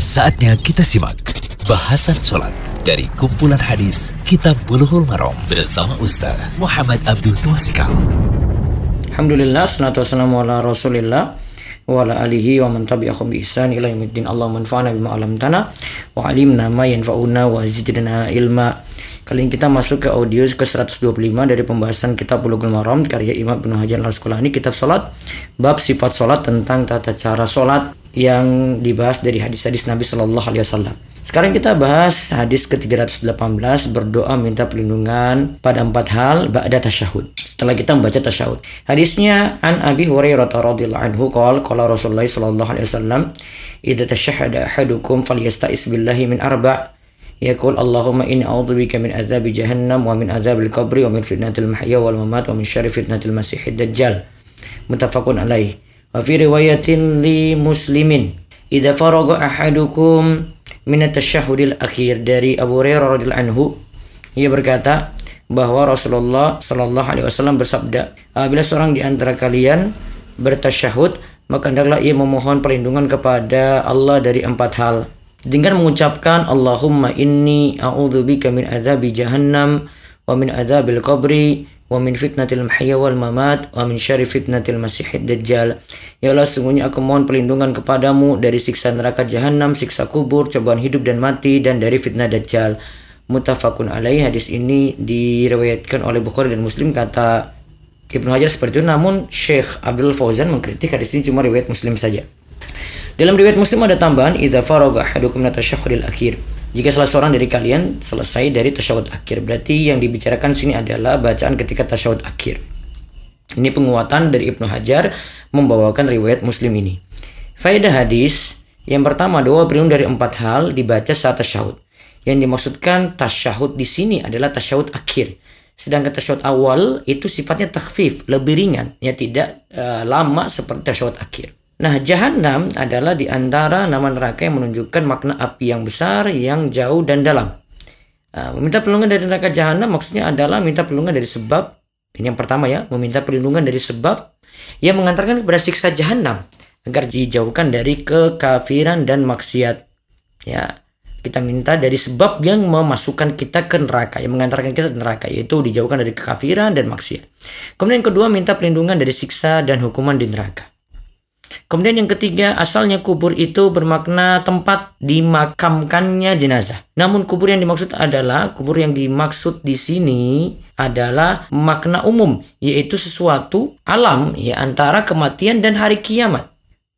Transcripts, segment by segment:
Saatnya kita simak bahasan sholat dari kumpulan hadis Kitab Bulughul Maram bersama Ustaz Muhammad Abdul Twasikal. Alhamdulillah, salatu wassalamu ala rasulillah wa ala alihi wa man tabi'ahum bi ihsan ila yaumiddin. Allah manfa'na bima 'allamtana wa 'alimna ma yanfa'una wa zidna ilma. Kali ini kita masuk ke audio ke 125 dari pembahasan kitab Bulughul Maram karya Imam Ibnu Hajar Al-Asqalani kitab salat bab sifat salat tentang tata cara salat yang dibahas dari hadis-hadis Nabi Shallallahu Alaihi Wasallam. Sekarang kita bahas hadis ke-318 berdoa minta perlindungan pada empat hal ba'da tasyahud. Setelah kita membaca tasyahud. Hadisnya an Abi Hurairah radhiyallahu anhu qol qala Rasulullah sallallahu alaihi wasallam idza tashahhada ahadukum falyasta'is billahi min arba' yaqul Allahumma inni a'udzubika min adzabi jahannam wa min adzabil qabri wa min fitnatil mahya wal mamat wa min syarri fitnatil masiihid dajjal. Muttafaqun alaihi. Wa riwayatin li muslimin. Idza faraga ahadukum min tashahudil akhir dari Abu Hurairah radhiyallahu anhu ia berkata bahwa Rasulullah shallallahu alaihi wasallam bersabda apabila seorang di antara kalian bertasyahud maka hendaklah ia memohon perlindungan kepada Allah dari empat hal dengan mengucapkan Allahumma inni a'udzubika min adzabi jahannam wa min adzabil qabri wa min fitnatil mahya wal mamat wa min syarri fitnatil masihid dajjal. Ya Allah sungguhnya aku mohon perlindungan kepadamu dari siksa neraka jahanam siksa kubur cobaan hidup dan mati dan dari fitnah dajjal. Mutafakun alaih hadis ini diriwayatkan oleh Bukhari dan Muslim kata Ibnu Hajar seperti itu. Namun Syekh Abdul Fauzan mengkritik hadis ini cuma riwayat Muslim saja. Dalam riwayat Muslim ada tambahan idza faraga ahadukum min akhir. Jika salah seorang dari kalian selesai dari tasyahud akhir, berarti yang dibicarakan sini adalah bacaan ketika tasyahud akhir. Ini penguatan dari Ibnu Hajar membawakan riwayat Muslim ini. Faedah hadis yang pertama doa berlindung dari empat hal dibaca saat tasyahud. Yang dimaksudkan tasyahud di sini adalah tasyahud akhir. Sedangkan tasyahud awal itu sifatnya takhfif, lebih ringan, ya tidak uh, lama seperti tasyahud akhir. Nah, jahanam adalah di antara nama neraka yang menunjukkan makna api yang besar, yang jauh dan dalam. Nah, meminta perlindungan dari neraka jahanam maksudnya adalah minta perlindungan dari sebab ini yang pertama ya, meminta perlindungan dari sebab yang mengantarkan kepada siksa jahanam agar dijauhkan dari kekafiran dan maksiat. Ya, kita minta dari sebab yang memasukkan kita ke neraka, yang mengantarkan kita ke neraka, yaitu dijauhkan dari kekafiran dan maksiat. Kemudian yang kedua, minta perlindungan dari siksa dan hukuman di neraka. Kemudian yang ketiga, asalnya kubur itu bermakna tempat dimakamkannya jenazah. Namun kubur yang dimaksud adalah kubur yang dimaksud di sini adalah makna umum, yaitu sesuatu alam ya antara kematian dan hari kiamat.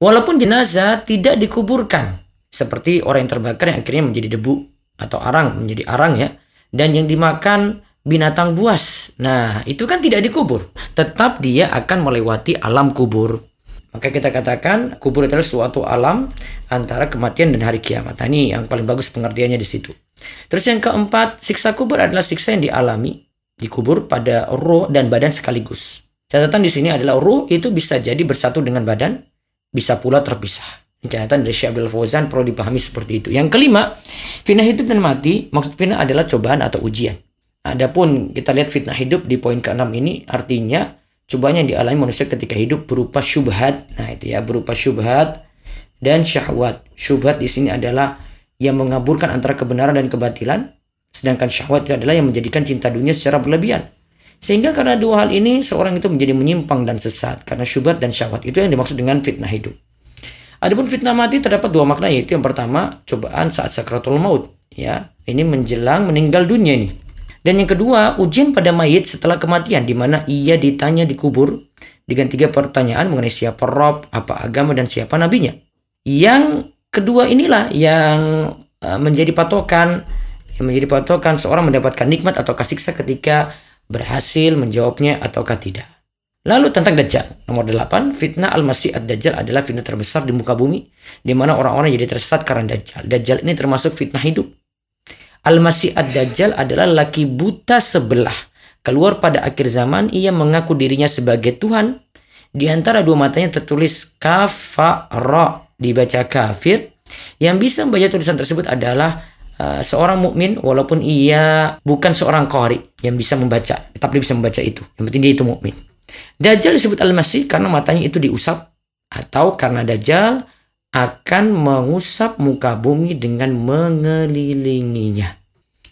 Walaupun jenazah tidak dikuburkan, seperti orang yang terbakar yang akhirnya menjadi debu atau arang menjadi arang ya, dan yang dimakan binatang buas. Nah, itu kan tidak dikubur, tetap dia akan melewati alam kubur. Maka kita katakan kubur adalah suatu alam antara kematian dan hari kiamat. Nah, ini yang paling bagus pengertiannya di situ. Terus yang keempat, siksa kubur adalah siksa yang dialami di kubur pada roh dan badan sekaligus. Catatan di sini adalah roh itu bisa jadi bersatu dengan badan, bisa pula terpisah. Catatan dari Syekh Abdul Fauzan perlu dipahami seperti itu. Yang kelima, fitnah hidup dan mati, maksud fitnah adalah cobaan atau ujian. Adapun kita lihat fitnah hidup di poin ke-6 ini artinya cobaan yang dialami manusia ketika hidup berupa syubhat. Nah, itu ya, berupa syubhat dan syahwat. Syubhat di sini adalah yang mengaburkan antara kebenaran dan kebatilan, sedangkan syahwat itu adalah yang menjadikan cinta dunia secara berlebihan. Sehingga karena dua hal ini seorang itu menjadi menyimpang dan sesat karena syubhat dan syahwat. Itu yang dimaksud dengan fitnah hidup. Adapun fitnah mati terdapat dua makna yaitu yang pertama cobaan saat sakratul maut ya. Ini menjelang meninggal dunia ini. Dan yang kedua, ujian pada mayit setelah kematian di mana ia ditanya di kubur dengan tiga pertanyaan mengenai siapa Rob, apa agama dan siapa nabinya. Yang kedua inilah yang uh, menjadi patokan yang menjadi patokan seorang mendapatkan nikmat atau kasiksa ketika berhasil menjawabnya ataukah tidak. Lalu tentang Dajjal. Nomor 8, fitnah Al-Masih Ad-Dajjal adalah fitnah terbesar di muka bumi di mana orang-orang jadi tersesat karena Dajjal. Dajjal ini termasuk fitnah hidup. Al-Masih Ad-Dajjal adalah laki buta sebelah. Keluar pada akhir zaman, ia mengaku dirinya sebagai Tuhan. Di antara dua matanya tertulis kafara, dibaca kafir. Yang bisa membaca tulisan tersebut adalah uh, seorang mukmin walaupun ia bukan seorang qari yang bisa membaca, tetapi bisa membaca itu. Yang penting dia itu mukmin. Dajjal disebut Al-Masih karena matanya itu diusap atau karena Dajjal akan mengusap muka bumi dengan mengelilinginya.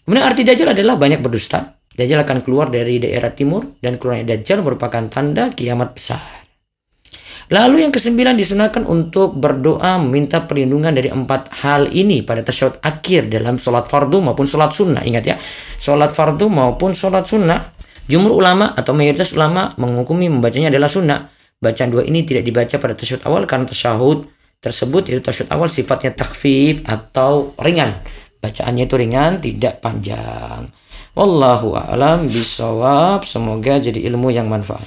Kemudian arti Dajjal adalah banyak berdusta. Dajjal akan keluar dari daerah timur dan keluarnya Dajjal merupakan tanda kiamat besar. Lalu yang kesembilan disunahkan untuk berdoa meminta perlindungan dari empat hal ini pada tasyahud akhir dalam sholat fardu maupun sholat sunnah. Ingat ya, sholat fardu maupun sholat sunnah. Jumhur ulama atau mayoritas ulama menghukumi membacanya adalah sunnah. Bacaan dua ini tidak dibaca pada tasyahud awal karena tasyahud tersebut yaitu tasyahud awal sifatnya takfif atau ringan. Bacaannya itu ringan, tidak panjang. Wallahu a'lam bisawab. Semoga jadi ilmu yang manfaat.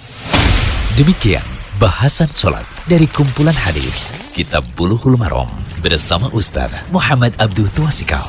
Demikian Bahasan Sholat dari kumpulan hadis Kitab Buluhul Marom bersama Ustaz Muhammad Abdul Tuasikal.